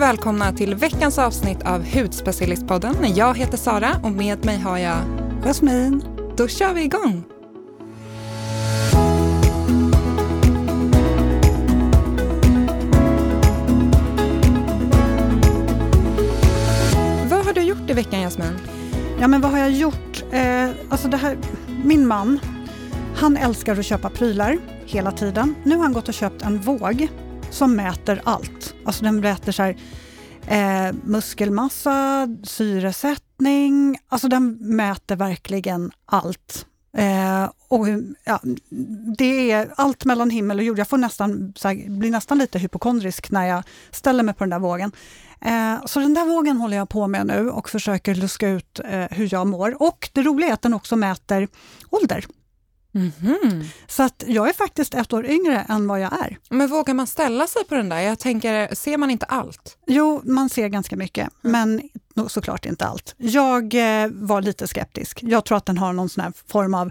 välkomna till veckans avsnitt av Hudspecialistpodden. Jag heter Sara och med mig har jag Jasmin. Då kör vi igång! Vad har du gjort i veckan Jasmin? Ja, men vad har jag gjort? Eh, alltså det här, min man, han älskar att köpa prylar hela tiden. Nu har han gått och köpt en våg som mäter allt. Alltså den mäter så här, eh, muskelmassa, syresättning, alltså den mäter verkligen allt. Eh, och, ja, det är allt mellan himmel och jord. Jag får nästan, så här, blir nästan lite hypokondrisk när jag ställer mig på den där vågen. Eh, så den där vågen håller jag på med nu och försöker luska ut eh, hur jag mår. Och det roliga är att den också mäter ålder. Mm -hmm. Så att jag är faktiskt ett år yngre än vad jag är. Men vågar man ställa sig på den där? Jag tänker, ser man inte allt? Jo, man ser ganska mycket, mm. men såklart inte allt. Jag eh, var lite skeptisk. Jag tror att den har någon sån här form av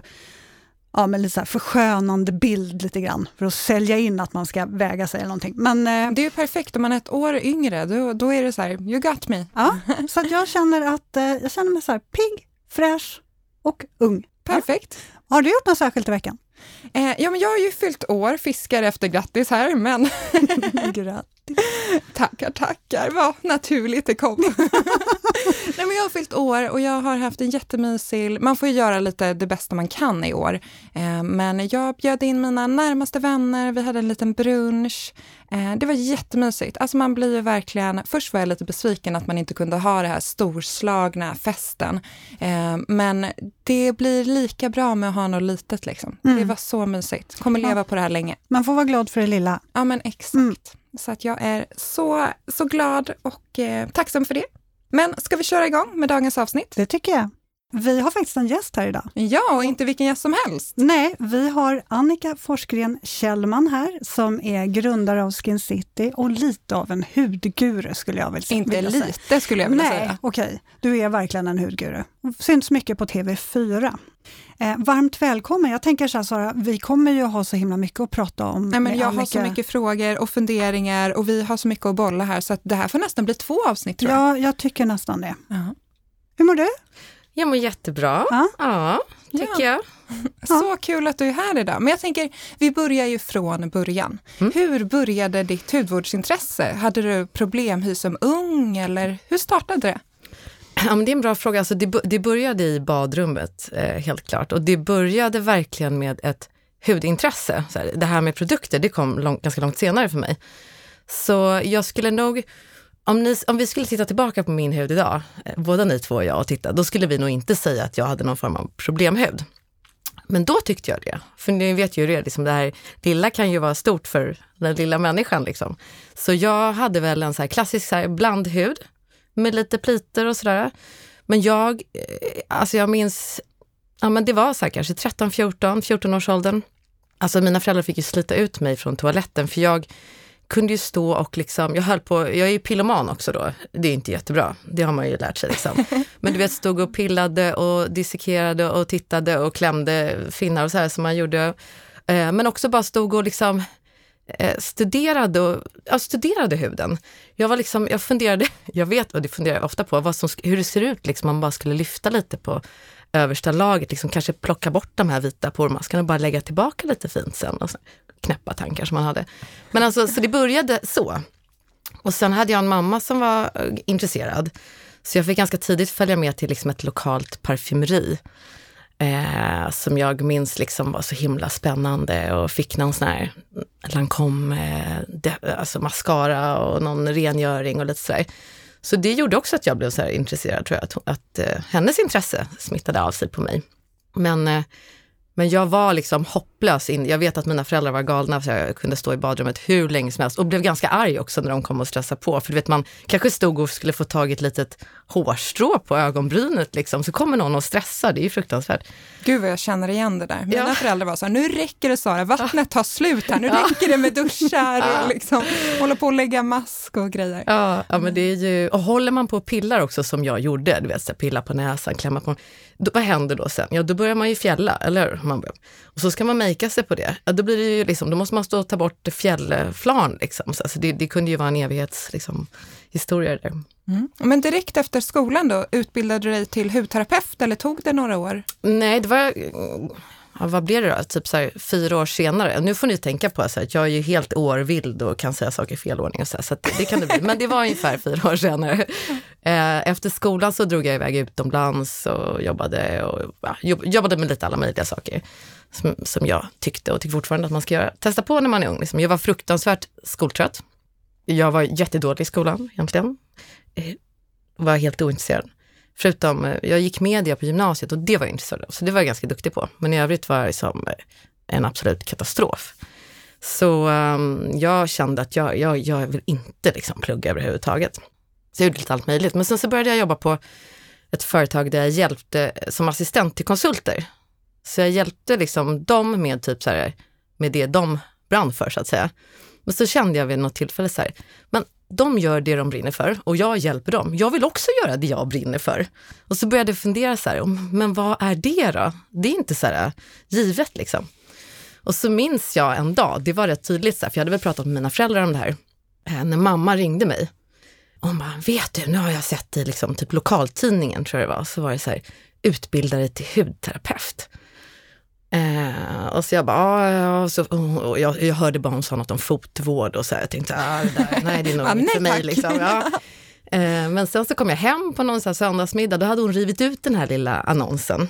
ja, men lite så här förskönande bild lite grann för att sälja in att man ska väga sig eller någonting. Men, eh, det är ju perfekt, om man är ett år yngre, då, då är det så här, you got me. Ja, så jag känner att eh, jag känner mig så här pigg, fräsch och ung. Perfekt. Ja. Har du gjort något särskilt i veckan? Eh, ja, men jag har ju fyllt år, fiskar efter grattis här, men... grattis! tackar, tackar, vad naturligt det kom. Nej, men jag har fyllt år och jag har haft en jättemysig... Man får ju göra lite det bästa man kan i år. Eh, men jag bjöd in mina närmaste vänner, vi hade en liten brunch. Eh, det var jättemysigt. Alltså man blir ju verkligen... Först var jag lite besviken att man inte kunde ha det här storslagna festen. Eh, men det blir lika bra med att ha något litet liksom. Mm. Det var så mysigt. Kommer leva på det här länge. Man får vara glad för det lilla. Ja men exakt. Mm. Så att jag är så, så glad och eh, tacksam för det. Men ska vi köra igång med dagens avsnitt? Det tycker jag. Vi har faktiskt en gäst här idag. Ja, och inte vilken gäst som helst. Nej, vi har Annika Forsgren Kjellman här som är grundare av Skin City och lite av en hudguru skulle jag vilja säga. Inte lite skulle jag vilja Nej, säga. Nej, okej. Okay. Du är verkligen en hudguru. Syns mycket på TV4. Eh, varmt välkommen. Jag tänker så här Sara, vi kommer ju ha så himla mycket att prata om. Nej, men jag Annika. har så mycket frågor och funderingar och vi har så mycket att bolla här så att det här får nästan bli två avsnitt tror jag. Ja, jag tycker nästan det. Uh -huh. Hur mår du? Jag mår jättebra. Ja, ja tycker ja. jag. Så kul att du är här idag. Men jag tänker, vi börjar ju från början. Mm. Hur började ditt hudvårdsintresse? Hade du problemhy som ung eller hur startade det? Ja, men det är en bra fråga. Alltså det, det började i badrummet, eh, helt klart. Och det började verkligen med ett hudintresse. Så här, det här med produkter, det kom lång, ganska långt senare för mig. Så jag skulle nog om, ni, om vi skulle titta tillbaka på min hud idag, eh, båda ni två och jag, och titta, då skulle vi nog inte säga att jag hade någon form av problemhud. Men då tyckte jag det. För ni vet ju det, liksom det här lilla kan ju vara stort för den lilla människan. Liksom. Så jag hade väl en så klassisk så här blandhud med lite pliter och sådär. Men jag, eh, alltså jag minns, ja men det var så här kanske 13, 14, 14 års åldern. Alltså mina föräldrar fick ju slita ut mig från toaletten för jag kunde ju stå och liksom, jag höll på, jag är ju piloman också då, det är inte jättebra, det har man ju lärt sig liksom. Men du vet, stod och pillade och dissekerade och tittade och klämde finnar och så här som man gjorde. Eh, men också bara stod och liksom eh, studerade, och, ja, studerade huden. Jag var liksom, jag funderade, jag vet och det funderar jag ofta på, vad som, hur det ser ut liksom om man bara skulle lyfta lite på översta lagret, liksom kanske plocka bort de här vita pormaskarna och bara lägga tillbaka lite fint sen. Och så, knäppa tankar som man hade. Men alltså, så det började så. Och sen hade jag en mamma som var eh, intresserad. Så jag fick ganska tidigt följa med till liksom ett lokalt parfymeri. Eh, som jag minns liksom var så himla spännande och fick någon sån här Lancome, eh, alltså mascara och någon rengöring och lite sådär. Så det gjorde också att jag blev så intresserad, tror jag, att, att eh, hennes intresse smittade av sig på mig. Men eh, men jag var liksom hopplös. In. Jag vet att mina föräldrar var galna för jag kunde stå i badrummet hur länge som helst och blev ganska arg också när de kom och stressade på. För du vet, man kanske stod och skulle få tag i ett litet hårstrå på ögonbrynet liksom. Så kommer någon och stressar, det är ju fruktansvärt. Gud vad jag känner igen det där. Mina ja. föräldrar var så här, nu räcker det Sara, vattnet tar slut här, nu ja. räcker det med duschar och liksom hålla på att lägga mask och grejer. Ja, ja men det är ju, och håller man på och pillar också som jag gjorde, du vet, så pilla på näsan, klämma på, då, vad händer då sen? Ja, då börjar man ju fjälla, eller hur? Man och så ska man makea sig på det. Ja, då, blir det ju liksom, då måste man stå och ta bort fjällflarn. Liksom. Så, alltså det, det kunde ju vara en evighets liksom, historia där. Mm. Men direkt efter skolan då, utbildade du dig till hudterapeut eller tog det några år? Nej, det var ja, vad blir det då, typ så här, fyra år senare. Nu får ni tänka på så här, att jag är ju helt årvild och kan säga saker i fel ordning och så, här, så det, det, kan det bli. Men det var ungefär fyra år senare. Eh, efter skolan så drog jag iväg utomlands och jobbade, och, ja, jobbade med lite alla möjliga saker som, som jag tyckte och tycker fortfarande att man ska göra. Testa på när man är ung. Liksom. Jag var fruktansvärt skoltrött. Jag var jättedålig i skolan egentligen. Eh, var helt ointresserad. Förutom, eh, jag gick media på gymnasiet och det var jag intresserad av, så det var jag ganska duktig på. Men i övrigt var det liksom eh, en absolut katastrof. Så um, jag kände att jag, jag, jag vill inte liksom plugga överhuvudtaget. Så jag gjorde lite allt möjligt. Men sen så började jag jobba på ett företag där jag hjälpte eh, som assistent till konsulter. Så jag hjälpte liksom dem med typ så här, med det de brann för så att säga. Men så kände jag vid något tillfälle så här, men de gör det de brinner för och jag hjälper dem. Jag vill också göra det jag brinner för. Och så började jag fundera så här, men vad är det då? Det är inte så här äh, givet liksom. Och så minns jag en dag, det var rätt tydligt, så här, för jag hade väl pratat med mina föräldrar om det här, äh, när mamma ringde mig. Hon bara, vet du, nu har jag sett i liksom, typ lokaltidningen, tror jag det var, så var det så här, utbildare till hudterapeut. Eh, och så jag bara, ja, så, och jag, jag hörde bara hon sa något om fotvård och så här, jag tänkte, ah, det där, nej det är nog ja, inte för mig. Liksom, ja. eh, men sen så kom jag hem på någon så här söndagsmiddag, då hade hon rivit ut den här lilla annonsen.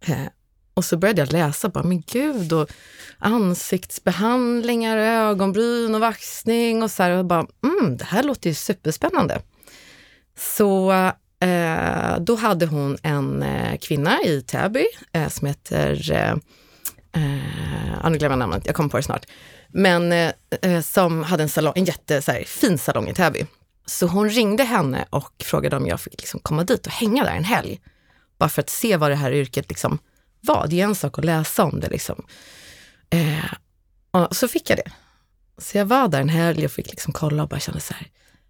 Eh, och så började jag läsa, bara, men gud, och ansiktsbehandlingar, ögonbryn och vaxning och så här, och bara, mm, det här låter ju superspännande. Så Eh, då hade hon en eh, kvinna i Täby eh, som heter, eh, eh, nu glömmer jag namnet, jag kommer på det snart, men eh, eh som hade en, salong, en jättefin salong i Täby. Så hon ringde henne och frågade om jag fick liksom komma dit och hänga där en helg. Bara för att se vad det här yrket liksom var. Det är en sak att läsa om det. Liksom. Eh, och så fick jag det. Så jag var där en helg och fick liksom kolla och bara kände så här,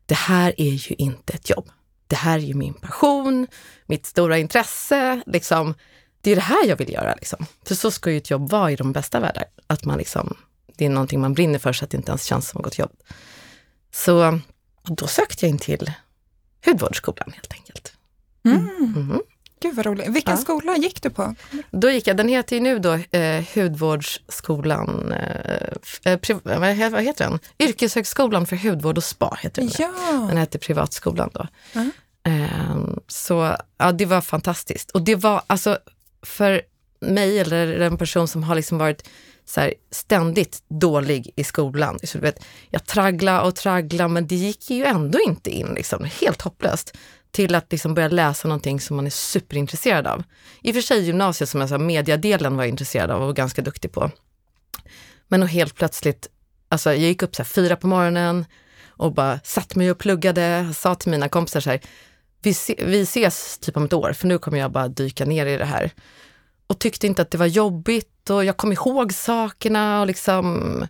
det här är ju inte ett jobb det här är ju min passion, mitt stora intresse. Liksom, det är det här jag vill göra. Liksom. För så ska ju ett jobb vara i de bästa världar. Att man liksom, det är någonting man brinner för så att det inte ens känns som något jobb. Så då sökte jag in till hudvårdsskolan helt enkelt. Mm. Mm. Gud vad roligt. Vilken ja. skola gick du på? Då gick jag, den heter ju nu då eh, Hudvårdsskolan, eh, eh vad heter den? Yrkeshögskolan för hudvård och spa heter den. Ja. Den heter Privatskolan då. Mm. Eh, så ja, det var fantastiskt. Och det var alltså för mig eller en person som har liksom varit så här, ständigt dålig i skolan. Så du vet, jag traggla och traggla men det gick ju ändå inte in, liksom. helt hopplöst till att liksom börja läsa någonting som man är superintresserad av. I och för sig gymnasiet, som jag sa, mediadelen var jag intresserad av och ganska duktig på. Men helt plötsligt, alltså jag gick upp så fyra på morgonen och bara satt mig och pluggade, sa till mina kompisar så här, vi, se, vi ses typ om ett år, för nu kommer jag bara dyka ner i det här. Och tyckte inte att det var jobbigt och jag kom ihåg sakerna och liksom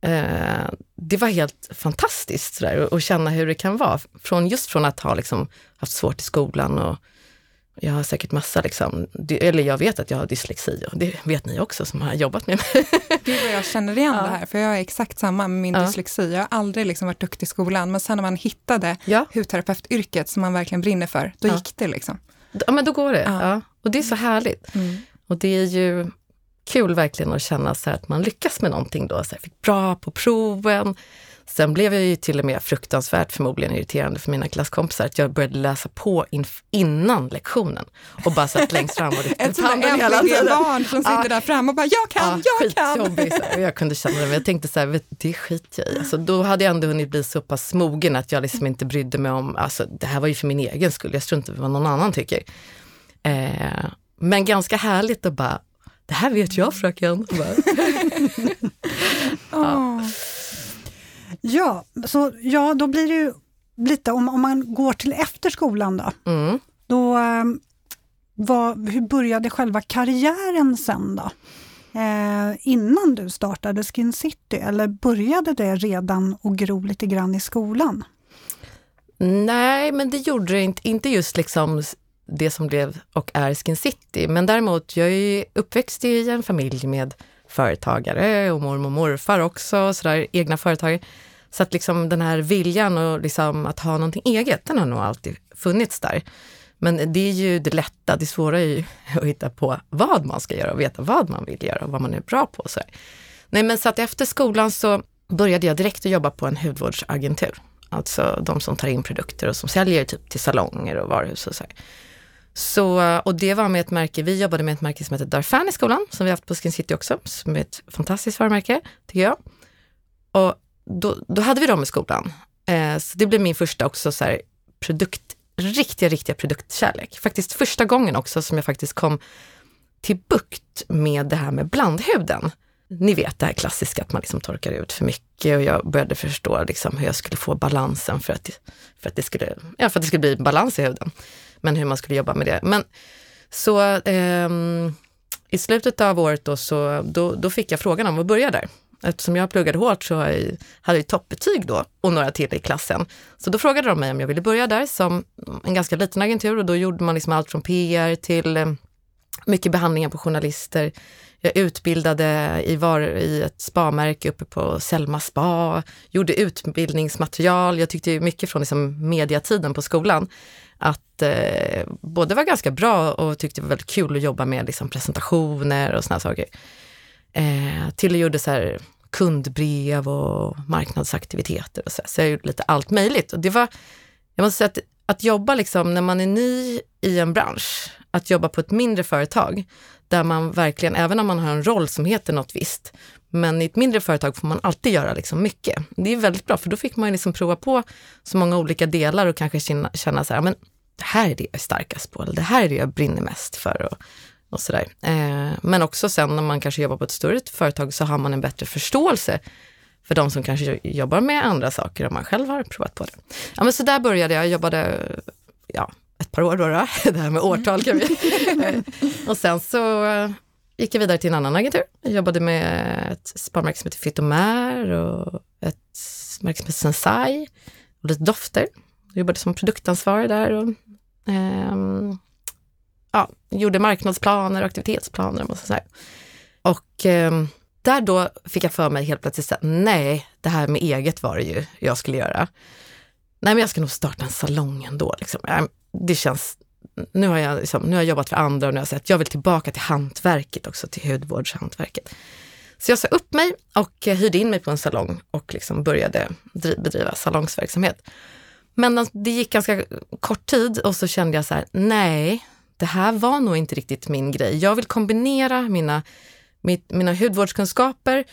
Eh, det var helt fantastiskt att känna hur det kan vara. Från, just från att ha liksom, haft svårt i skolan och jag har säkert massa, liksom, eller jag vet att jag har dyslexi och det vet ni också som har jobbat med mig. Gud vad jag känner igen ja. det här, för jag är exakt samma med min ja. dyslexi. Jag har aldrig liksom varit duktig i skolan, men sen när man hittade ja. hudterapeutyrket som man verkligen brinner för, då ja. gick det liksom. Ja, men då går det. Ja. Och det är så härligt. Mm. Och det är ju, kul verkligen att känna så att man lyckas med någonting då. Så jag fick bra på proven. Sen blev jag ju till och med fruktansvärt förmodligen irriterande för mina klasskompisar att jag började läsa på innan lektionen och bara satt längst fram och ryckte Ett sånt där barn som sitter där framme och bara jag kan, ja, jag kan. Och jag kunde känna det, men jag tänkte så här, det skiter jag i. Alltså, då hade jag ändå hunnit bli så pass mogen att jag liksom inte brydde mig om, alltså det här var ju för min egen skull, jag struntade i vad någon annan tycker. Eh, men ganska härligt att bara det här vet jag fröken. ja. ja, så ja, då blir det ju lite, om, om man går till efter skolan då, mm. då ehm, vad, hur började själva karriären sen då? Eh, innan du startade Skin City, eller började det redan och gro lite grann i skolan? Nej, men det gjorde det inte, inte just liksom det som blev och är Skin City. Men däremot, jag är uppväxt i en familj med företagare och mormor och morfar också, sådär egna företagare. Så att liksom den här viljan och liksom att ha någonting eget, den har nog alltid funnits där. Men det är ju det lätta, det svåra är ju att hitta på vad man ska göra och veta vad man vill göra och vad man är bra på. Så. Nej men så att efter skolan så började jag direkt att jobba på en hudvårdsagentur. Alltså de som tar in produkter och som säljer typ till salonger och varuhus och så. Så, och det var med ett märke, vi jobbade med ett märke som heter Darfan i skolan, som vi haft på Skin City också, som är ett fantastiskt varumärke, tycker jag. Och då, då hade vi dem i skolan. Eh, så det blev min första också så här, produkt, riktiga, riktiga produktkärlek. Faktiskt första gången också som jag faktiskt kom till bukt med det här med blandhuden. Ni vet det här klassiska att man liksom torkar ut för mycket och jag började förstå liksom hur jag skulle få balansen för att, för att, det, skulle, ja, för att det skulle bli balans i huden. Men hur man skulle jobba med det. Men så eh, i slutet av året då, så, då, då fick jag frågan om att börja där. Eftersom jag pluggade hårt så hade jag toppbetyg då och några till i klassen. Så då frågade de mig om jag ville börja där som en ganska liten agentur och då gjorde man liksom allt från PR till eh, mycket behandlingar på journalister. Jag utbildade i, var, i ett spamärke uppe på Selma spa, gjorde utbildningsmaterial. Jag tyckte mycket från liksom mediatiden på skolan att eh, både var ganska bra och tyckte det var väldigt kul att jobba med liksom, presentationer och såna saker. Eh, till och gjorde så här kundbrev och marknadsaktiviteter och så. Så jag gjorde lite allt möjligt. Och det var, jag måste säga att, att jobba liksom när man är ny i en bransch, att jobba på ett mindre företag, där man verkligen, även om man har en roll som heter något visst, men i ett mindre företag får man alltid göra liksom mycket. Det är väldigt bra, för då fick man liksom prova på så många olika delar och kanske känna, känna så här, men det här är det jag är starkast på, eller det här är det jag brinner mest för. Och, och sådär. Eh, men också sen när man kanske jobbar på ett större företag så har man en bättre förståelse för de som kanske jobbar med andra saker om man själv har provat på det. Ja, men så där började jag, jag jobbade ja, ett par år då, då. det här med årtal kan vi. och sen så gick jag vidare till en annan agentur. Jag jobbade med ett sparmärke som heter Fytomer och ett märke som heter Sensai och lite dofter. Jag jobbade som produktansvarig där och um, ja, gjorde marknadsplaner och aktivitetsplaner och sådär. Och eh, där då fick jag för mig helt plötsligt att nej, det här med eget var det ju jag skulle göra. Nej, men jag ska nog starta en salong ändå. Liksom. Ehm, det känns, nu har, jag, liksom, nu har jag jobbat för andra och nu har jag sett, jag vill tillbaka till hantverket också, till hudvårdshantverket. Så jag sa upp mig och hyrde in mig på en salong och liksom började bedriva salongsverksamhet. Men alltså, det gick ganska kort tid och så kände jag så här, nej, det här var nog inte riktigt min grej. Jag vill kombinera mina, mitt, mina hudvårdskunskaper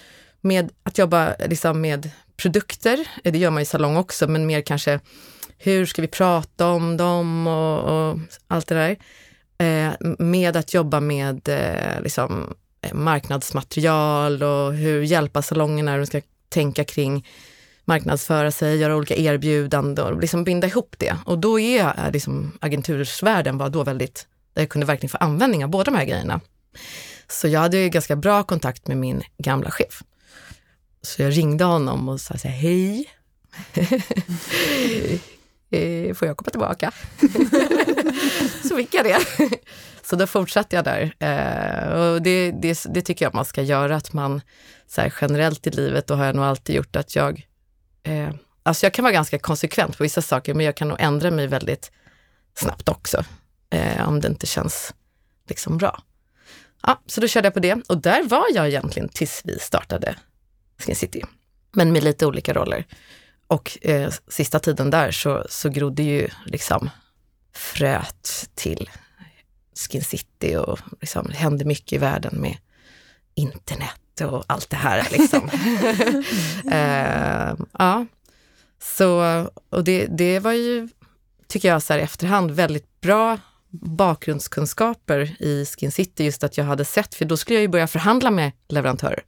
med att jobba liksom med produkter. Det gör man i salong också, men mer kanske hur ska vi prata om dem och, och allt det där. Eh, med att jobba med eh, liksom, eh, marknadsmaterial och hur hjälpa salongerna hur de ska tänka kring marknadsföra sig, göra olika erbjudanden och liksom binda ihop det. Och då är liksom, agentursvärlden var då väldigt där jag kunde verkligen få användning av båda de här grejerna. Så jag hade ju ganska bra kontakt med min gamla chef. Så jag ringde honom och sa så här, hej. Eh, får jag komma tillbaka? så fick jag det. så då fortsatte jag där. Eh, och det, det, det, tycker jag man ska göra, att man så här, generellt i livet, då har jag nog alltid gjort att jag, eh, alltså jag kan vara ganska konsekvent på vissa saker, men jag kan nog ändra mig väldigt snabbt också eh, om det inte känns liksom bra. Ja, så då körde jag på det och där var jag egentligen tills vi startade Skin City. Men med lite olika roller. Och eh, sista tiden där så, så grodde ju liksom fröet till Skin City och liksom, det hände mycket i världen med internet och allt det här. Liksom. eh, ja. Så, och det, det var ju, tycker jag så här i efterhand, väldigt bra bakgrundskunskaper i Skin City, just att jag hade sett, för då skulle jag ju börja förhandla med leverantörer.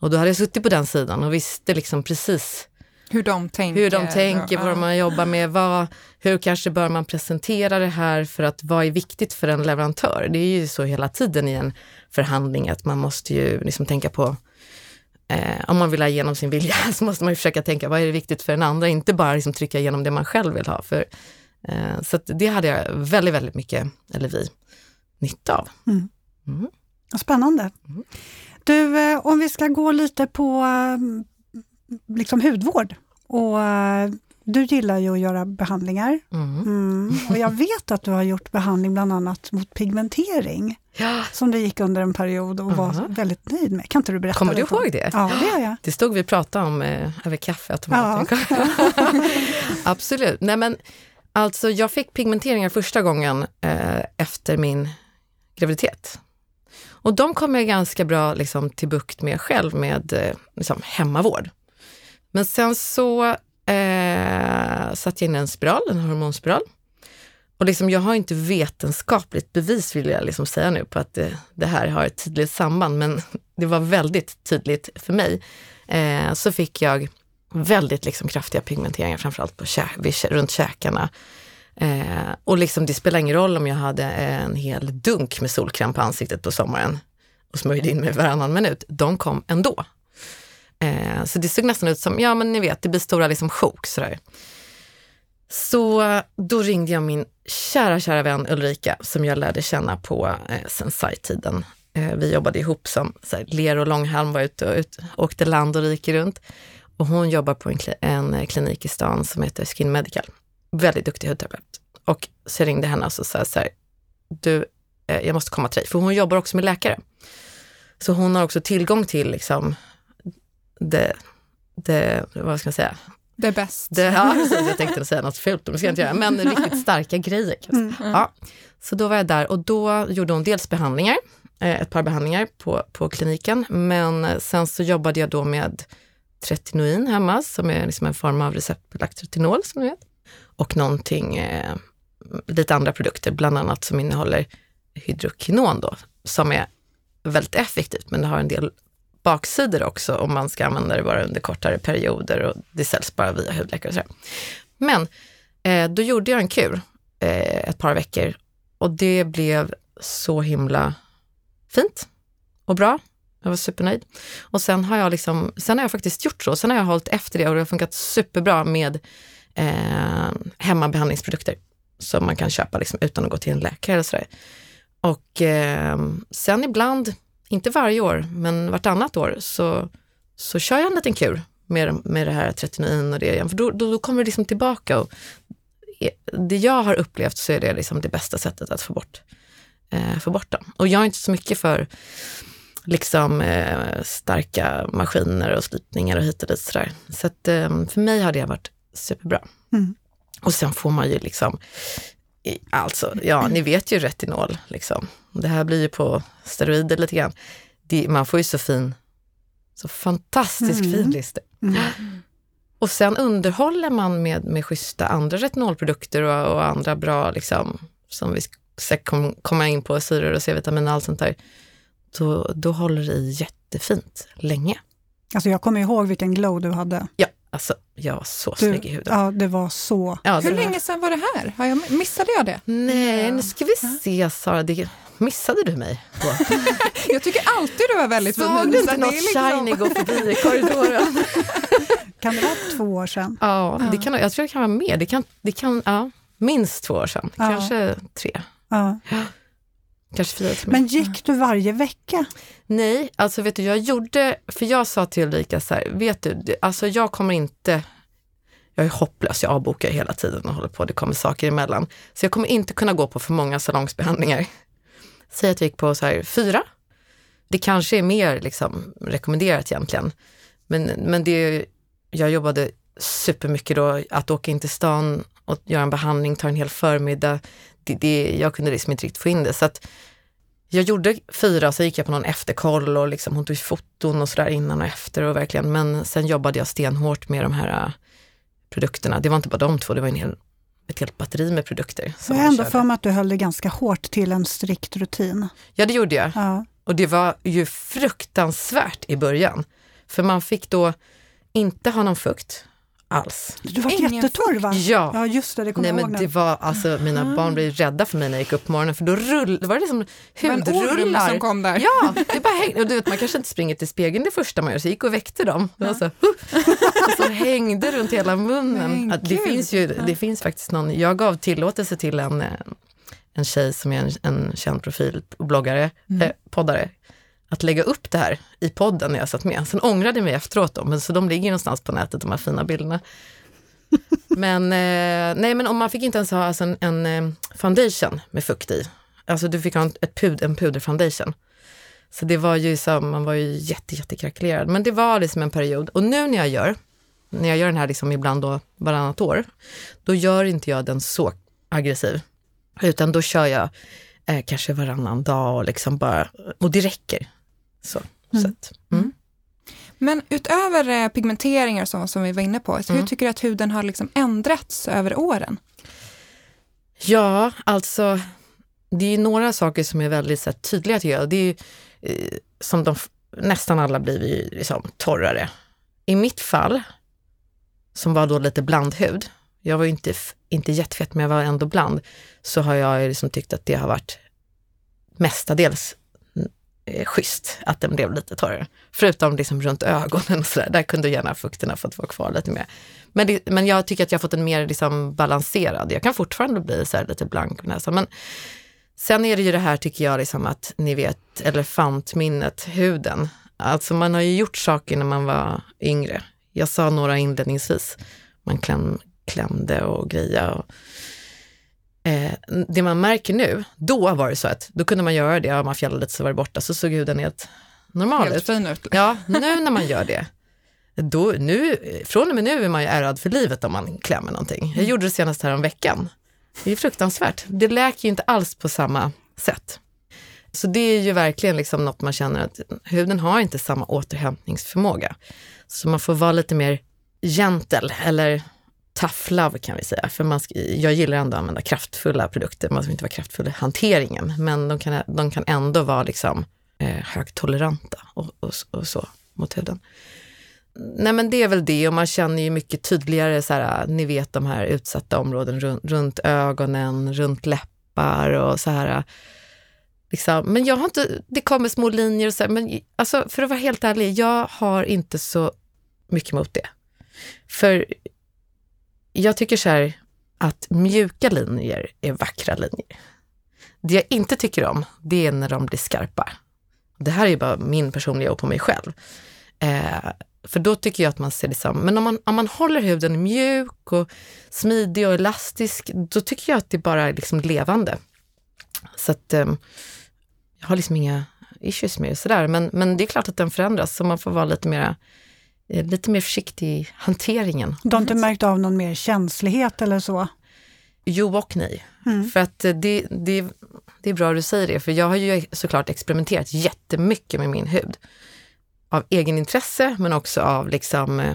Och då hade jag suttit på den sidan och visste liksom precis hur de tänker, hur de tänker vad man jobbar med, vad, hur kanske bör man presentera det här för att vad är viktigt för en leverantör? Det är ju så hela tiden i en förhandling att man måste ju liksom tänka på eh, om man vill ha igenom sin vilja så måste man ju försöka tänka vad är det viktigt för den andra, inte bara liksom trycka igenom det man själv vill ha. För Eh, så det hade jag väldigt, väldigt mycket, eller vi, nytta av. Mm. Mm. Spännande. Mm. Du, eh, om vi ska gå lite på eh, liksom hudvård. Och, eh, du gillar ju att göra behandlingar. Mm. Mm. Och jag vet att du har gjort behandling bland annat mot pigmentering, Ja. som du gick under en period och var Mhm. väldigt nöjd med. Kan inte du berätta Kommer du ihåg det? Ja, det gör jag. Det stod vi och pratade om eh, över kaffeautomaten. Absolut. Nej, men, alltså, jag fick pigmenteringar första gången eh, efter min graviditet. Och de kom jag ganska bra liksom, till bukt med själv med eh, liksom, hemmavård. Men sen så eh, satte jag in en spiral, en hormonspiral. Och liksom, jag har inte vetenskapligt bevis vill jag liksom säga nu på att det, det här har ett tydligt samband, men det var väldigt tydligt för mig. Eh, så fick jag väldigt liksom kraftiga pigmenteringar, framförallt på kä- vid, runt käkarna. Eh, och liksom, det spelar ingen roll om jag hade en hel dunk med solkräm på ansiktet på sommaren och smörjde in mig varannan minut. De kom ändå. Eh, så det såg nästan ut som, ja men ni vet, det blir stora liksom sjok sådär. Så då ringde jag min kära, kära vän Ulrika som jag lärde känna på eh, Sensai-tiden. Eh, vi jobbade ihop som såhär, ler och långhalm, var ute och ut, åkte land och rike runt. Och hon jobbar på en, kli- en eh, klinik i stan som heter Skin Medical. Väldigt duktig hudterapeut. Och så jag ringde henne och så sa jag så här, du, eh, jag måste komma till dig, för hon jobbar också med läkare. Så hon har också tillgång till liksom det, det vad ska man säga, Det är bäst. det, ja, precis, jag tänkte säga något fult, men det ska jag inte göra. Men riktigt starka grejer. man säga. Ja. Så då var jag där och då gjorde hon dels behandlingar, eh, ett par behandlingar på, på kliniken. Men sen så jobbade jag då med tretinoin hemma, som är liksom en form av receptbelagt retinol, som ni vet. Och någonting, eh, lite andra produkter, bland annat som innehåller hydrokinon då, som är väldigt effektivt, men det har en del baksidor också om man ska använda det bara under kortare perioder och det säljs bara via hudläkare och sådär. Men eh, då gjorde jag en kur eh, ett par veckor och det blev så himla fint och bra. Jag var supernöjd. Och sen har jag liksom, sen har jag faktiskt gjort så. Sen har jag hållit efter det och det har funkat superbra med eh, hemmabehandlingsprodukter som man kan köpa liksom, utan att gå till en läkare eller sådär. Och eh, sen ibland, inte varje år, men vartannat år så, så kör jag en liten kur med, med det här tretinoin och det igen, för då, då, då kommer det liksom tillbaka. Och det jag har upplevt så är det liksom det bästa sättet att få bort, eh, få bort dem. Och jag är inte så mycket för liksom eh, starka maskiner och slipningar och hit och dit sådär. Så att, eh, för mig har det varit superbra. Mm. Och sen får man ju liksom, alltså, ja, ni vet ju retinol, liksom. Det här blir ju på steroider lite grann. Det, man får ju så fin, så fantastisk Mm. fin lyster. Mm. Och sen underhåller man med, med schyssta andra retinolprodukter och, och andra bra, liksom, som vi ska kom, komma in på, syror och C-vitamin och allt sånt där. Då, då håller det i jättefint länge. Alltså jag kommer ihåg vilken glow du hade. Ja, alltså jag var så Du, snygg i huden. ja, det var så. Ja, det Hur länge sedan var det här? Har jag, missade jag det? Nej, nu ska vi se Sara, det missade du mig på? Jag tycker alltid du var väldigt fin. Såg du inte något liksom- shiny gå förbi i korridoren? Kan det vara två år sedan? Ja, det kan, jag tror det kan vara mer. Det kan, det kan, ja, minst två år sedan, Ja. kanske tre, Ja. kanske fyra till. Men gick du varje vecka? Nej, alltså vet du, jag gjorde, för jag sa till Ulrika så här, vet du, alltså jag kommer inte, jag är hopplös, jag avbokar hela tiden och håller på, det kommer saker emellan. Så jag kommer inte kunna gå på för många salongsbehandlingar. Säg att jag gick på så här fyra. Det kanske är mer liksom rekommenderat egentligen. Men, men det, jag jobbade supermycket då, att åka in till stan och göra en behandling, ta en hel förmiddag. Det, det, jag kunde liksom inte riktigt få in det. Så att jag gjorde fyra, så gick jag på någon efterkoll och liksom, hon tog foton och sådär innan och efter och verkligen, men sen jobbade jag stenhårt med de här äh, produkterna. Det var inte bara de två, det var en hel, ett helt batteri med produkter. Som jag ändå för mig att du höll dig ganska hårt till en strikt rutin. Ja, det gjorde jag. Ja. Och det var ju fruktansvärt i början. För man fick då inte ha någon fukt alls. Du var Ingen jättetorr va? Ja. Ja, just det, det kommer Nej jag ihåg men det var alltså, mina barn blev rädda för mig när jag gick upp på morgonen för då rull, det var det liksom hudrullar. som kom där. Ja, det bara hängde. Och du vet, man kanske inte springer till spegeln det första man gör, så jag gick och väckte dem. Det var så, och så hängde runt hela munnen. Men det, finns ju, det finns faktiskt någon, jag gav tillåtelse till en, eh, en tjej som är en, en känd profil, bloggare, Mm. eh, poddare, att lägga upp det här i podden när jag satt med. Sen ångrade jag mig efteråt då, men så de ligger någonstans på nätet, de här fina bilderna. men, eh, nej, men om man fick inte ens ha alltså en, en eh, foundation med fukt i. Alltså du fick ha en, ett pud, en puderfoundation. Så det var ju så, man var ju jätte, jättekrackelerad. Men det var liksom en period. Och nu när jag gör, när jag gör den här liksom ibland då varannat år, då gör inte jag den så aggressiv. Utan då kör jag eh, kanske varannan dag och liksom bara, och det räcker. Så, så att, mm. Men utöver eh, pigmenteringar så, som vi var inne på, hur Mm. tycker du att huden har liksom ändrats över åren? Ja, alltså det är några saker som är väldigt så här, tydliga tycker jag. Det är ju, eh, som de, nästan alla blir liksom torrare. I mitt fall, som var då lite blandhud, jag var ju inte, inte jättefett men jag var ändå bland, så har jag liksom tyckt att det har varit mestadels mm, eh, schysst att den blev lite torrare. Förutom liksom runt ögonen och sådär, där kunde gärna fukten ha fått vara kvar lite mer. Men, det, men jag tycker att jag har fått en mer liksom balanserad, jag kan fortfarande bli så här lite blank på näsan. Men sen är det ju det här tycker jag, liksom att ni vet elefantminnet, huden. Alltså man har ju gjort saker när man var yngre. Jag sa några inledningsvis, man kan klämde och greja. Och, eh, det man märker nu, då var det så att då kunde man göra det, ja, man fjällade lite så var det borta, så såg huden helt normal Helt ut. fin ut. Ja, nu när man gör det, då, nu, från och med nu är man ju ärrad för livet om man klämmer någonting. Jag gjorde det senast här om veckan. Det är fruktansvärt. Det läker ju inte alls på samma sätt. Så det är ju verkligen liksom något man känner att huden har inte samma återhämtningsförmåga. Så man får vara lite mer gentle eller tough love kan vi säga. För man jag gillar ändå att använda kraftfulla produkter, man ska inte vara kraftfull i hanteringen, men de kan, de kan ändå vara liksom, eh, högtoleranta och, och, och så mot huden. Nej men det är väl det och man känner ju mycket tydligare, så här, ni vet de här utsatta områden runt, runt ögonen, runt läppar och så här. Liksom. Men jag har inte, det kommer små linjer och så här, men alltså, för att vara helt ärlig, jag har inte så mycket emot det. För jag tycker så här att mjuka linjer är vackra linjer. Det jag inte tycker om, det är när de blir skarpa. Det här är ju bara min personliga och på mig själv. Eh, för då tycker jag att man ser liksom, men om man, om man håller huden mjuk och smidig och elastisk, då tycker jag att det bara är liksom levande. Så att eh, jag har liksom inga issues med det sådär, men, men det är klart att den förändras, så man får vara lite mera lite mer försiktig i hanteringen. Du har inte märkt av någon mer känslighet eller så? Jo och nej. Mm. För att eh, det, det, det är bra att du säger det, för jag har ju såklart experimenterat jättemycket med min hud. Av egenintresse, men också av liksom, eh,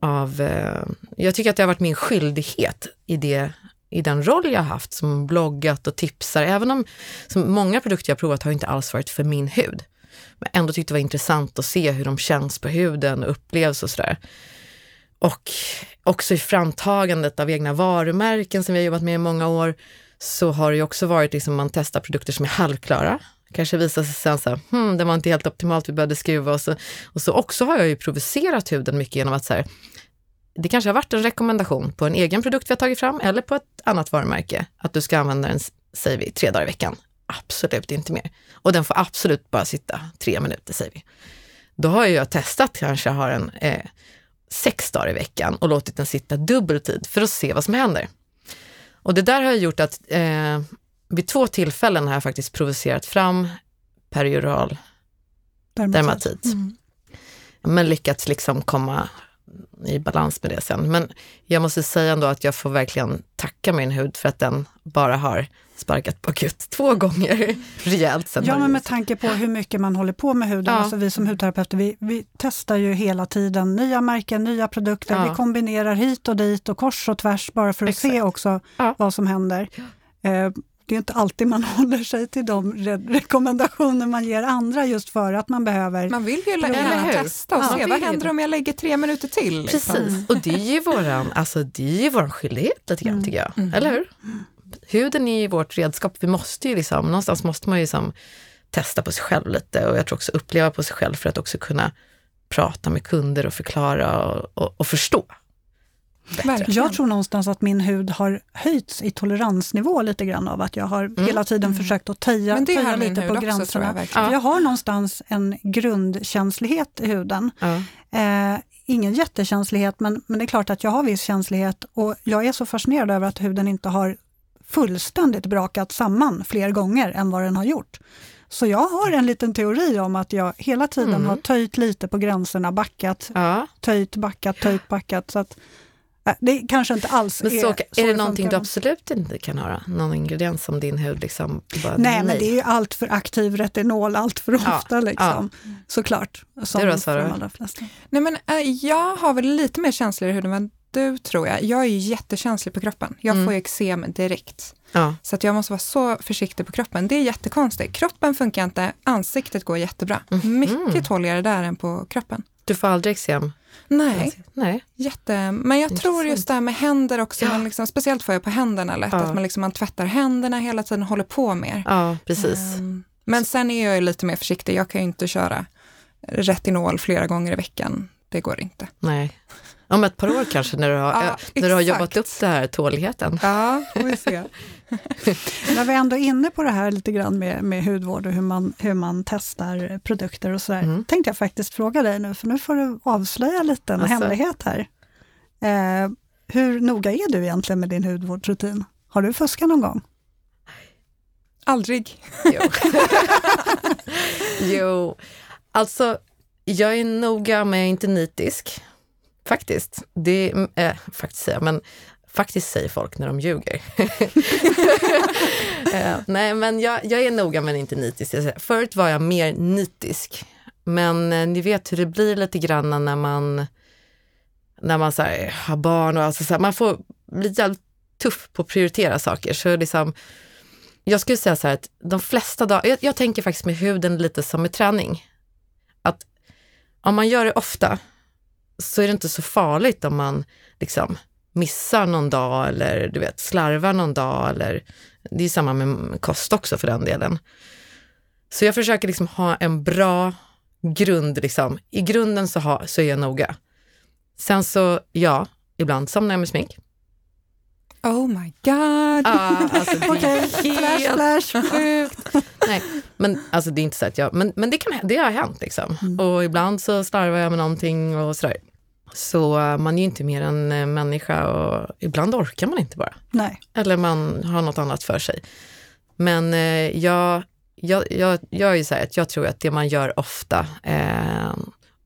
av, eh, jag tycker att det har varit min skyldighet i, det, i den roll jag har haft som bloggat och tipsar, även om som många produkter jag provat har inte alls varit för min hud. Men ändå tyckte det var intressant att se hur de känns på huden och upplevs och sådär. Och också i framtagandet av egna varumärken som vi har jobbat med i många år, så har det ju också varit liksom man testar produkter som är halvklara. Kanske visar sig sen så här, hmm, det var inte helt optimalt, vi behövde skruva. Och så, och så också har jag ju provocerat huden mycket genom att så här, det kanske har varit en rekommendation på en egen produkt vi har tagit fram eller på ett annat varumärke, att du ska använda den, säger vi, tre dagar i veckan. Absolut inte mer. Och den får absolut bara sitta tre minuter, säger vi. Då har jag testat, kanske har en eh, sex dagar i veckan och låtit den sitta dubbel tid för att se vad som händer. Och det där har gjort att eh, vid två tillfällen har jag faktiskt provocerat fram perioral dermatit. Mm. Men lyckats liksom komma i balans med det sen. Men jag måste säga ändå att jag får verkligen tacka min hud för att den bara har sparkat bakut två gånger rejält. Sen Ja, men med tanke på hur mycket man håller på med huden, Ja. alltså vi som hudterapeuter, vi, vi testar ju hela tiden nya märken, nya produkter, Ja. vi kombinerar hit och dit och kors och tvärs bara för att se Exakt. också Ja. vad som händer. Eh, det är inte alltid man håller sig till de re- rekommendationer man ger andra just för att man behöver Man vill ju Eller testa och Ja, se vad händer om jag lägger tre minuter till. liksom. Precis, och det är ju våran, alltså det är ju våran skyldighet lite grann Mm. tycker jag. Mm. Eller hur? Huden är ju vårt redskap, vi måste ju liksom, någonstans måste man ju liksom testa på sig själv lite och jag tror också uppleva på sig själv för att också kunna prata med kunder och förklara och, och, och förstå. Verkligen. Jag tror någonstans att min hud har höjts i toleransnivå lite grann av att jag har hela tiden försökt att töja, Men det töja har min lite på också, tror jag gränserna. verkligen. För Jag har någonstans en grundkänslighet i huden. Ja. Eh, ingen jättekänslighet, men, men det är klart att jag har viss känslighet och jag är så fascinerad över att huden inte har fullständigt brakat samman fler gånger än vad den har gjort. Så jag har en liten teori om att jag hela tiden Mm. har töjt lite på gränserna, backat, Ja. töjt, backat, töjt, backat. Så att, eh, det kanske inte alls Men är så, är det det någonting du absolut inte kan ha? Någon ingrediens som din hud liksom bara, Nej, men det är ju allt för aktiv retinol allt för Ja, ofta liksom. Såklart. Som Du då, Sara? Nej, men, äh, jag har väl lite mer känslor i huden du tror jag. Jag är ju jättekänslig på kroppen. Jag Mm. får ju eksem direkt. Ja. Så att jag måste vara så försiktig på kroppen. Det är jättekonstigt. Kroppen funkar inte, ansiktet går jättebra. Mhm. Mycket tåligare där än på kroppen. Du får aldrig eksem? Nej, Nej. jätte... Men jag tror just det här med händer också, Ja. man liksom, speciellt får jag på händerna lätt, Ja. att man, liksom, man tvättar händerna hela tiden och håller på mer. Ja, precis. Ehm, Men sen är jag ju lite mer försiktig. Jag kan ju inte köra retinol flera gånger i veckan. Det går inte. Nej. Om ett par år kanske när du har, Ja, äh, när du har jobbat upp det här tåligheten. Ja, får vi se. När vi ändå är inne på det här lite grann med, med hudvård och hur man, hur man testar produkter och sådär, Mm. tänkte jag faktiskt fråga dig nu, för nu får du avslöja lite en Alltså. hemlighet här. Eh, hur noga är du egentligen med din hudvårdsrutin? Har du fuskat någon gång? Aldrig. Jo. jo, alltså jag är noga men jag är inte nitisk. Faktiskt. Det äh, faktiskt säger men faktiskt säger folk när de ljuger. Eh, nej, men jag, jag är noga men inte nitisk. Förut var jag mer nitisk. Men eh, ni vet hur det blir lite grann när man, när man så här, har barn och alltså så här, man får bli jävligt tuff på att prioritera saker. Så liksom, jag skulle säga så här att de flesta dagar, jag, jag tänker faktiskt med huden lite som med träning. Att om man gör det ofta så är det inte så farligt om man liksom missar någon dag eller du vet slarvar någon dag eller det är samma med kost också för den delen. Så jag försöker liksom ha en bra grund liksom. I grunden så, ha, så är jag noga. Sen så, ja, ibland somnar jag med smink. Oh my god. Ja, alltså Okej, helt flash, flash. sjukt. Nej, men alltså det är inte så att jag, men, men det, kan, det har hänt liksom. Och ibland så slarvar jag med någonting och sådär. Så man är ju inte mer än eh, människa och ibland orkar man inte bara. Nej. Eller man har något annat för sig. Men eh, jag, jag, jag, jag är ju så här att jag tror att det man gör ofta eh,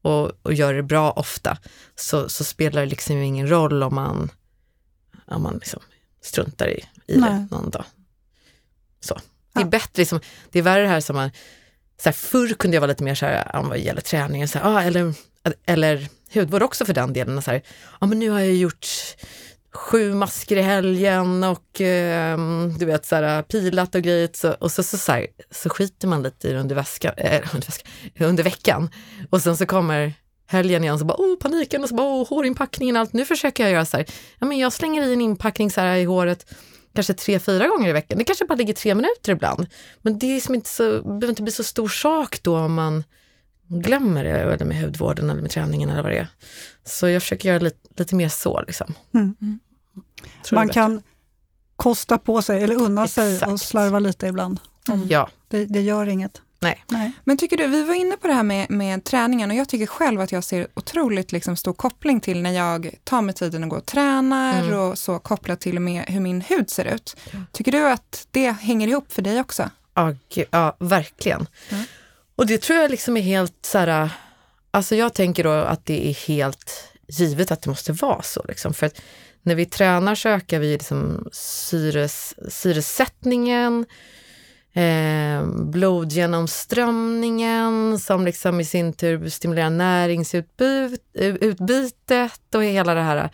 och, och gör det bra ofta, så, så spelar det liksom ingen roll om man, om man liksom struntar i, i det någon dag. Så. Det är Ja. bättre, liksom, det är värre det här som man, så här, förr kunde jag vara lite mer så här, vad gäller träningen, så här, ah, eller, eller hudvård också för den delen, så här, ja men nu har jag gjort sju masker i helgen och eh, du vet så här, pilat och grejt. Så, och så, så, så, här, så skiter man lite i det under, väska, äh, eh, under, väska, under veckan. Och sen så kommer helgen igen så bara, oh paniken och så bara, oh hårinpackningen och allt. Nu försöker jag göra så här, ja men jag slänger i en inpackning så här i håret kanske tre, fyra gånger i veckan. Det kanske bara ligger tre minuter ibland. Men det är som inte så, behöver inte bli så stor sak då om man glömmer det, eller med hudvården eller med träningen eller vad det är. Så jag försöker göra lite, lite mer så liksom. Mm. Tror Man kan kosta på sig eller unna sig Exakt. och slarva lite ibland. bättre. Ja, Det, det gör inget. nej. Nej. Men tycker du, vi var inne på det här med, med träningen och jag tycker själv att jag ser otroligt liksom stor koppling till när jag tar mig tiden att gå och tränar Mm. och så kopplat till med hur min hud ser ut. Tycker du att det hänger ihop för dig också? Ja, gud, ja verkligen. Mm. Och det tror jag liksom är helt så här, alltså jag tänker då att det är helt givet att det måste vara så. Liksom. För att när vi tränar så ökar vi liksom syres, syresättningen, eh, blodgenomströmningen som liksom i sin tur stimulerar näringsutbytet och hela det här.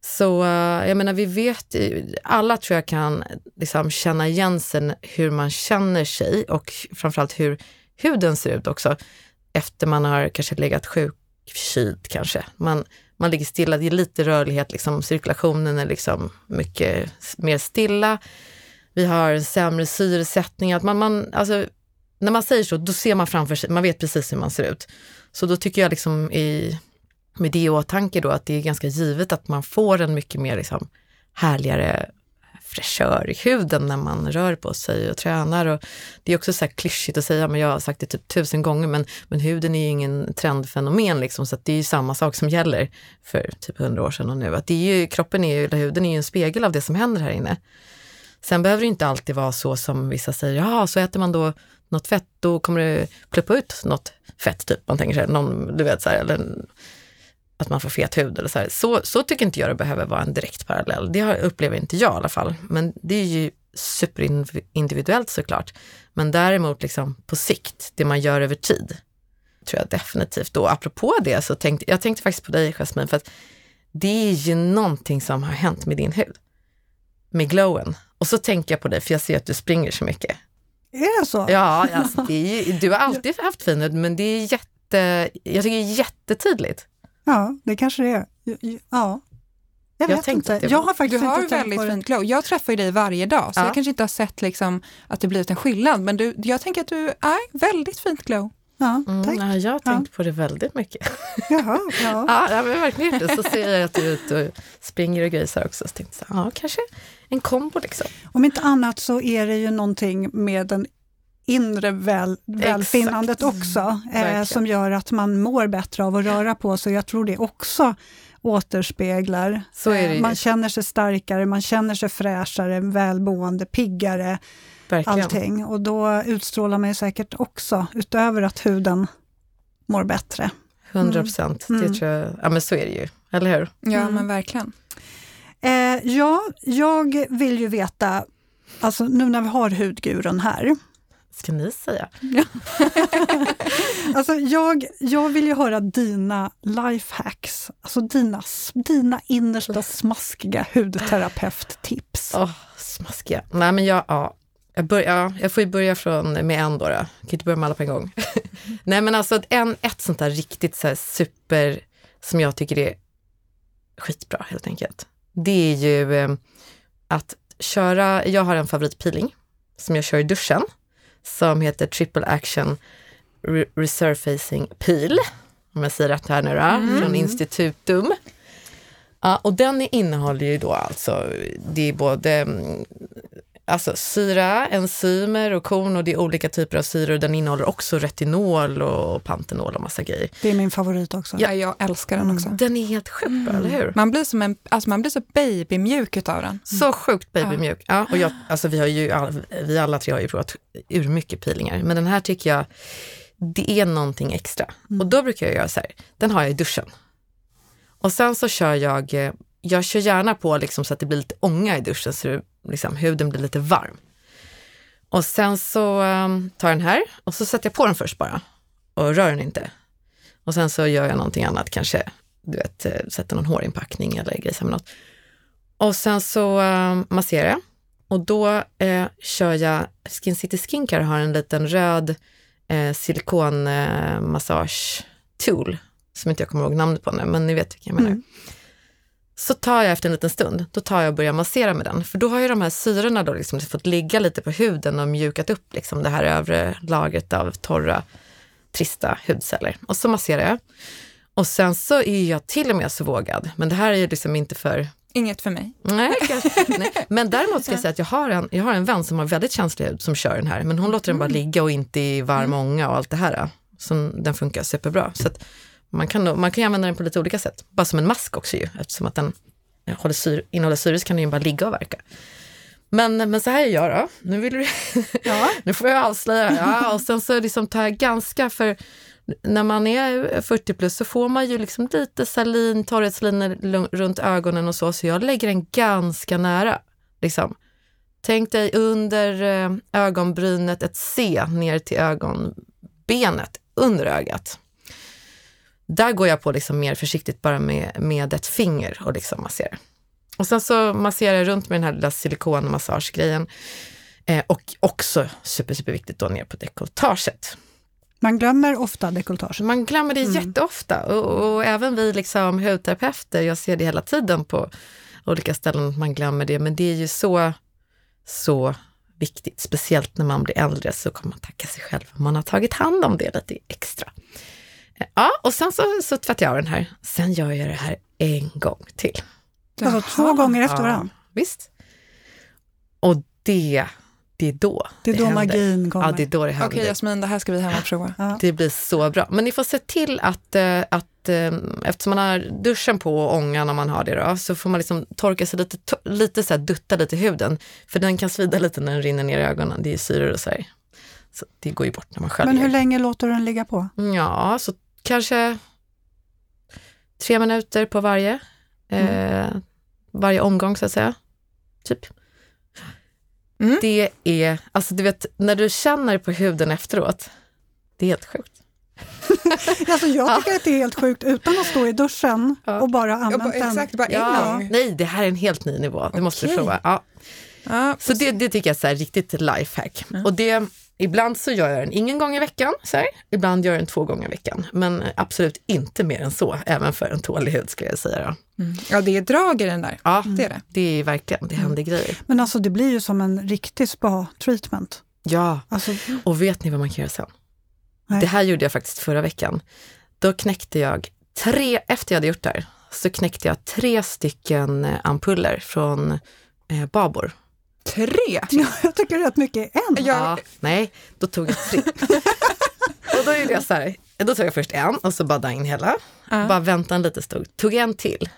Så eh, jag menar, vi vet, alla tror jag kan liksom känna igen sig hur man känner sig och framförallt hur huden ser ut också efter man har kanske legat sjukkyld kanske. Man, man ligger stilla, det är lite rörlighet, liksom, cirkulationen är liksom mycket mer stilla. Vi har en sämre syresättning, att man, man, alltså, när man säger så, då ser man framför sig, man vet precis hur man ser ut. Så då tycker jag liksom i, med det i åtanke då att det är ganska givet att man får en mycket mer liksom härligare fräschör i huden när man rör på sig och tränar. Och det är också så här klyschigt att säga, men jag har sagt det typ tusen gånger, men, men huden är ju ingen trendfenomen liksom, så det är ju samma sak som gäller för typ hundra år sedan och nu. Att det är ju, kroppen är ju, eller huden är ju en spegel av det som händer här inne. Sen behöver det inte alltid vara så som vissa säger, ja så äter man då något fett, då kommer det pluppa ut något fett, typ. Man tänker sig, någon, du vet så här, eller att man får fet hud eller så, här. så Så tycker inte jag det behöver vara en direkt parallell. Det upplever inte jag i alla fall. Men det är ju superindividuellt såklart. Men däremot liksom på sikt, det man gör över tid, tror jag definitivt. då. apropå det så tänkte jag tänkte faktiskt på dig Jasmine, för att det är ju någonting som har hänt med din hud. Med glowen. Och så tänker jag på dig, för jag ser att du springer så mycket. Är det så? Ja, alltså, det är, du har alltid haft fin hud, men det är jätte, jag tycker det är jättetydligt. Ja, det kanske det är. Ja. Jag, jag vet inte. Jag har faktiskt du har inte väldigt fint glow. Jag träffar ju dig varje dag, så ja. jag kanske inte har sett liksom att det blivit en skillnad, men du, jag tänker att du är väldigt fint glow. Ja, mm, tack. Mm, jag har tänkt ja. på det väldigt mycket. Jaha, ja. ja, jag har verkligen det. Så ser jag att du är ute och springer och grejsar också. Så tänkte jag, ja, kanske en kombo liksom. Om inte annat så är det ju någonting med den inre väl, välfinnandet också, eh, som gör att man mår bättre av att röra på sig. Jag tror det också återspeglar. Eh, man känner sig starkare, man känner sig fräschare, välmående, piggare. Verkligen. Allting. Och då utstrålar man säkert också, utöver att huden mår bättre. 100 procent, mm. det tror jag. Ja men så är det ju, eller hur? Ja mm. men verkligen. Eh, ja, jag vill ju veta, alltså nu när vi har hudguren här, ska ni säga? alltså jag, jag vill ju höra dina lifehacks, alltså dina, dina innersta smaskiga hudterapeuttips. Oh, smaskiga. Nej men jag, ja, jag, börjar, jag får ju börja från, med en då. då. Jag kan inte börja med alla på en gång. Nej men alltså en, ett sånt där riktigt så super, som jag tycker är skitbra helt enkelt. Det är ju eh, att köra, jag har en favoritpeeling som jag kör i duschen som heter Triple Action Re Resurfacing Peel. Om jag säger rätt här nu då, mm. från Institutum. Ja, och den innehåller ju då alltså, det är både mm, alltså syra, enzymer och korn och det är olika typer av syror. Den innehåller också retinol och pantenol och massa grejer. Det är min favorit också. Ja, jag älskar den också. Den är helt sjukt bra, mm. eller hur? Man blir, som en, alltså man blir så babymjuk utav den. Så sjukt babymjuk. Ja, och jag, alltså vi, har ju, vi alla tre har ju provat ur mycket peelingar, men den här tycker jag, det är någonting extra. Mm. Och då brukar jag göra så här, den har jag i duschen. Och sen så kör jag, eh, jag kör gärna på liksom så att det blir lite ånga i duschen så liksom, huden blir lite varm. Och sen så um, tar jag den här och så sätter jag på den först bara och rör den inte. Och sen så gör jag någonting annat, kanske du vet, eh, sätter någon hårinpackning eller grejsar med något. Och sen så um, masserar jag och då eh, kör jag, Skin City Skincare har en liten röd eh, silikonmassage eh, tool som inte jag kommer ihåg namnet på nu, men ni vet vilken jag menar. Mm. Så tar jag efter en liten stund, då tar jag och börjar massera med den. För då har ju de här syrorna då liksom fått ligga lite på huden och mjukat upp liksom det här övre lagret av torra, trista hudceller. Och så masserar jag. Och sen så är jag till och med så vågad, men det här är ju liksom inte för Inget för mig. Nej, nej. Men däremot ska jag säga att jag har, en, jag har en vän som har väldigt känslig hud som kör den här, men hon låter den bara mm. ligga och inte i varm mm. ånga och allt det här. Så den funkar superbra. Så att, man kan, man kan använda den på lite olika sätt. Bara som en mask också ju, eftersom att den håller syre, innehåller syre så kan den ju bara ligga och verka. Men, men så här gör jag då. Nu, vill du, ja. nu får jag avslöja. Ja, och sen så liksom tar jag ganska, för när man är 40 plus så får man ju liksom lite salin, torrhetslinor runt ögonen och så, så jag lägger den ganska nära. Liksom. Tänk dig under eh, ögonbrynet ett C ner till ögonbenet under ögat. Där går jag på liksom mer försiktigt bara med, med ett finger och liksom masserar. Och sen så masserar jag runt med den här lilla silikonmassagegrejen. Eh, och också super, superviktigt då ner på dekolletaget. Man glömmer ofta dekolletaget. Man glömmer det mm. jätteofta och, och även vi liksom hudterapeuter, jag ser det hela tiden på olika ställen att man glömmer det, men det är ju så, så viktigt. Speciellt när man blir äldre så kommer man tacka sig själv om man har tagit hand om det lite extra. Ja, och sen så, så tvättar jag av den här. Sen gör jag det här en gång till. Alltså två gånger efter varandra. Ja, visst. Och det, det är då Det är då händer. magin kommer. Ja, det är då det händer. Okej Jasmin, det här ska vi hem och prova. Ja. Det blir så bra. Men ni får se till att, eh, att eh, eftersom man har duschen på och ångan om man har det då, så får man liksom torka sig lite, lite så här, dutta lite i huden. För den kan svida lite när den rinner ner i ögonen. Det är syror och så här. Så det går ju bort när man sköljer. Men hur länge låter du den ligga på? Ja, så kanske tre minuter på varje. Eh, varje omgång så att säga. Typ. Mm. Det är, alltså du vet, när du känner på huden efteråt, det är helt sjukt. Alltså jag tycker att det är helt sjukt utan att stå i duschen Ja. och bara Ja, använt bara, den. exakt, bara en Ja, gång. nej, det här är en helt ny nivå. Det måste du prova. Ja. Ja, Så det, det tycker jag är så här, riktigt lifehack. Och det, ibland så gör jag den ingen gång i veckan, så här. ibland gör jag den två gånger i veckan. Men absolut inte mer än så, även för en tålig hud skulle jag säga. Mm. ja, det är drag i den där. Ja, Det är det. det är verkligen, det händer grejer. Men alltså det blir ju som en riktig spa-treatment. Ja, Alltså, och vet ni vad man kan göra sen? Nej. Det här gjorde jag faktiskt förra veckan. Då knäckte jag tre, efter jag hade gjort det här, så knäckte jag tre stycken eh, ampuller från eh, Babor. Tre! jag tycker rätt mycket är en. Ja. Ja, nej, då tog jag tre. och då gjorde jag så här, då tog jag först en och så badade jag in hela. Ja. Bara vänta en liten stund. Tog en till.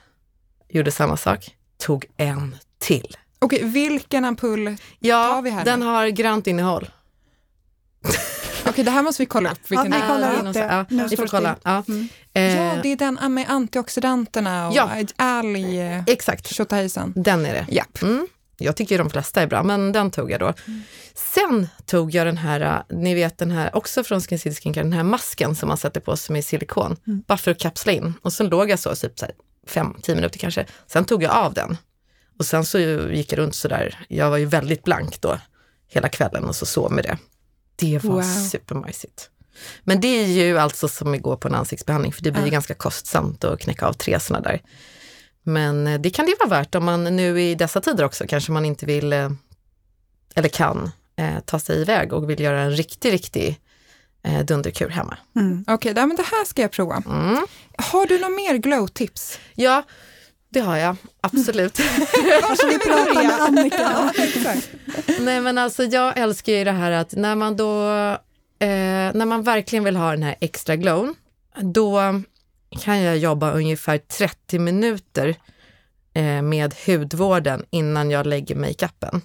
Gjorde samma sak. Tog en till. Okej, vilken ampull? Tar Ja, vi här den nu? har grönt innehåll. Okej, det här måste vi kolla upp. Vilken vi det är. kollar upp det. Ja, Nu står får det kolla. Ja. Mm. Eh, Ja, det är den med antioxidanterna och Ja. alg... eh, Exakt, Tjotahejsan. den är det. Japp. Mm. Jag tycker de flesta är bra, men den tog jag då. Sen tog jag den här, äh, ni vet den här, också från Skin City Skincare, den här masken som man sätter på som är silikon, bara för att kapsla in. Och sen låg jag så, typ så här, fem, tio minuter kanske. Sen tog jag av den. Och sen så gick jag runt så där, jag var ju väldigt blank då, hela kvällen och så sov med det. Det var Wow. supermajsigt. Men det är ju alltså som att gå på en ansiktsbehandling, för det blir Ja. ganska kostsamt att knäcka av tre sådana där. Men eh, det kan det vara värt om man nu i dessa tider också kanske man inte vill eh, eller kan eh, ta sig iväg och vill göra en riktig, riktig dunderkur hemma. Mm. Okej, okay, men det här ska jag prova. Mm. Har du några mer glow-tips? Ja, det har jag absolut. Så vi pratar med Annika. Nej men alltså jag älskar ju det här att när man då, eh, när man verkligen vill ha den här extra glown, då kan jag jobba ungefär 30 minuter eh, med hudvården innan jag lägger makeupen.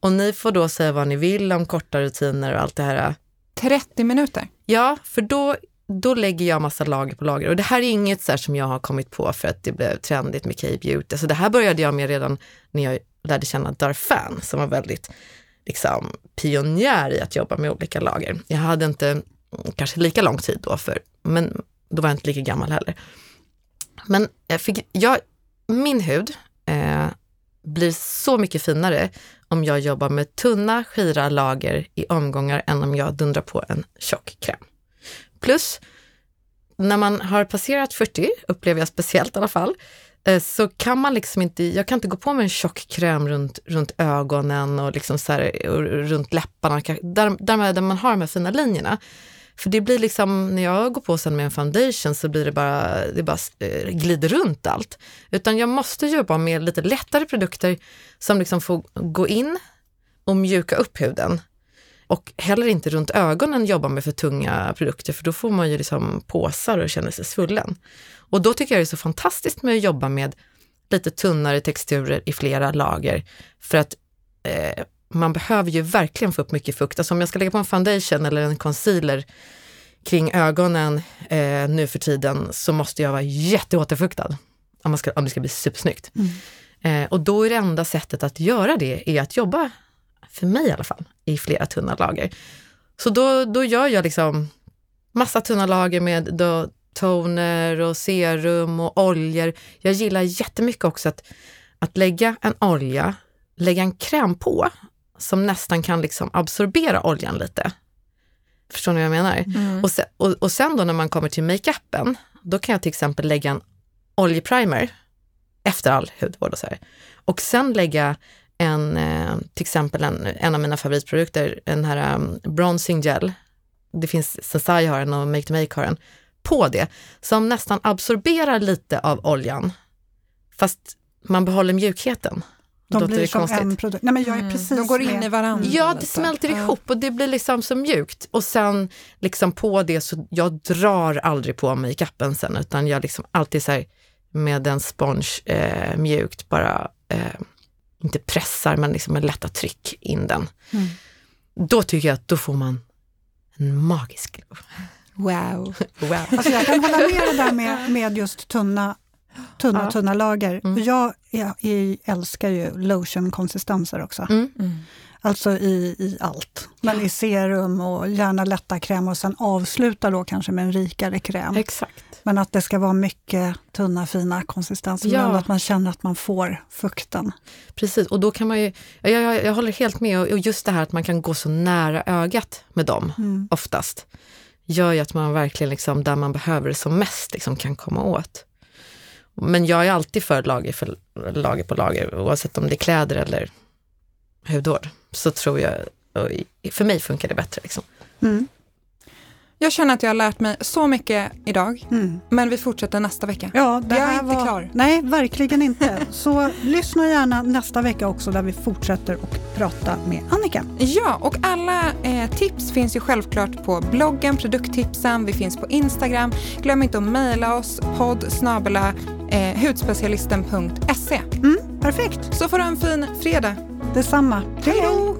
Och ni får då säga vad ni vill om korta rutiner och allt det här. 30 minuter? Ja, för då, då lägger jag massa lager på lager. Och det här är inget så som jag har kommit på för att det blev trendigt med K-beauty. Så det här började jag med redan när jag lärde känna Darfan som var väldigt liksom, pionjär i att jobba med olika lager. Jag hade inte mm, kanske lika lång tid då, för, men då var jag inte lika gammal heller. Men jag fick, jag, min hud eh, blir så mycket finare om jag jobbar med tunna, skira lager i omgångar än om jag dundrar på en tjock kräm. Plus, när man har passerat 40, upplever jag speciellt i alla fall, eh, så kan man liksom inte, jag kan inte gå på med en tjock kräm runt, runt ögonen och liksom så här, och runt läpparna, där, där man har de här fina linjerna. För det blir liksom, när jag går på sen med en foundation så blir det bara, det bara eh, glider runt allt. Utan jag måste jobba med lite lättare produkter som liksom får gå in och mjuka upp huden. Och heller inte runt ögonen jobba med för tunga produkter för då får man ju liksom påsar och känner sig svullen. Och då tycker jag det är så fantastiskt med att jobba med lite tunnare texturer i flera lager. För att eh, man behöver ju verkligen få upp mycket fukt. Alltså om jag ska lägga på en foundation eller en concealer kring ögonen eh, nu för tiden så måste jag vara jätteåterfuktad om, man ska, om det ska bli supersnyggt. Eh, och då är det enda sättet att göra det är att jobba, för mig i alla fall, i flera tunna lager. Så då, då gör jag liksom massa tunna lager med då toner och serum och oljor. Jag gillar jättemycket också att, att lägga en olja, lägga en kräm på som nästan kan liksom absorbera oljan lite. Förstår ni vad jag menar? Och, sen, och, och sen då när man kommer till makeupen, då kan jag till exempel lägga en oljeprimer efter all hudvård och så här. Och sen lägga en, eh, till exempel en, en av mina favoritprodukter, den här um, bronzing gel. Det finns, Sensai har en och Make to Make har en, på det, som nästan absorberar lite av oljan, fast man behåller mjukheten. De blir det som konstigt? en produkt. Nej, men jag är Mm. precis De går in i varandra. Ja, det lite. smälter Ja. ihop och det blir liksom så mjukt. Och sen liksom på det så, jag drar aldrig på makeupen sen utan jag liksom alltid så här med en sponge eh, mjukt bara, eh, inte pressar men liksom med lätta tryck in den. Mm. Då tycker jag att då får man en magisk glow. Wow. Wow. Alltså jag kan hålla med det där med, med just tunna, tunna, Ja. tunna lager. Mm. Jag, jag, jag älskar ju lotion-konsistenser också. Mm. Mm. Alltså i, i allt. Men i serum och gärna lätta kräm och sen avsluta då kanske med en rikare kräm. Exakt. Men att det ska vara mycket tunna fina konsistenser, Ja. men att man känner att man får fukten. Precis, och då kan man ju, jag, jag, jag håller helt med, och och just det här att man kan gå så nära ögat med dem Mm. oftast, gör ju att man verkligen, liksom, där man behöver det som mest, liksom, kan komma åt. Men jag är alltid för lager, för lager på lager, oavsett om det är kläder eller hudvård. Så tror jag, för mig funkar det bättre. Liksom. Mm. Jag känner att jag har lärt mig så mycket idag, Mm. men vi fortsätter nästa vecka. Ja, det Jag är inte var... klar. Nej, verkligen inte. Så lyssna gärna nästa vecka också där vi fortsätter att prata med Annika. Ja, och alla eh, tips finns ju självklart på bloggen, produkttipsen, vi finns på Instagram. Glöm inte att mejla oss, podd snabela, eh, hudspecialisten.se. Mm, perfekt, Så får du en fin fredag. detsamma. Hej då!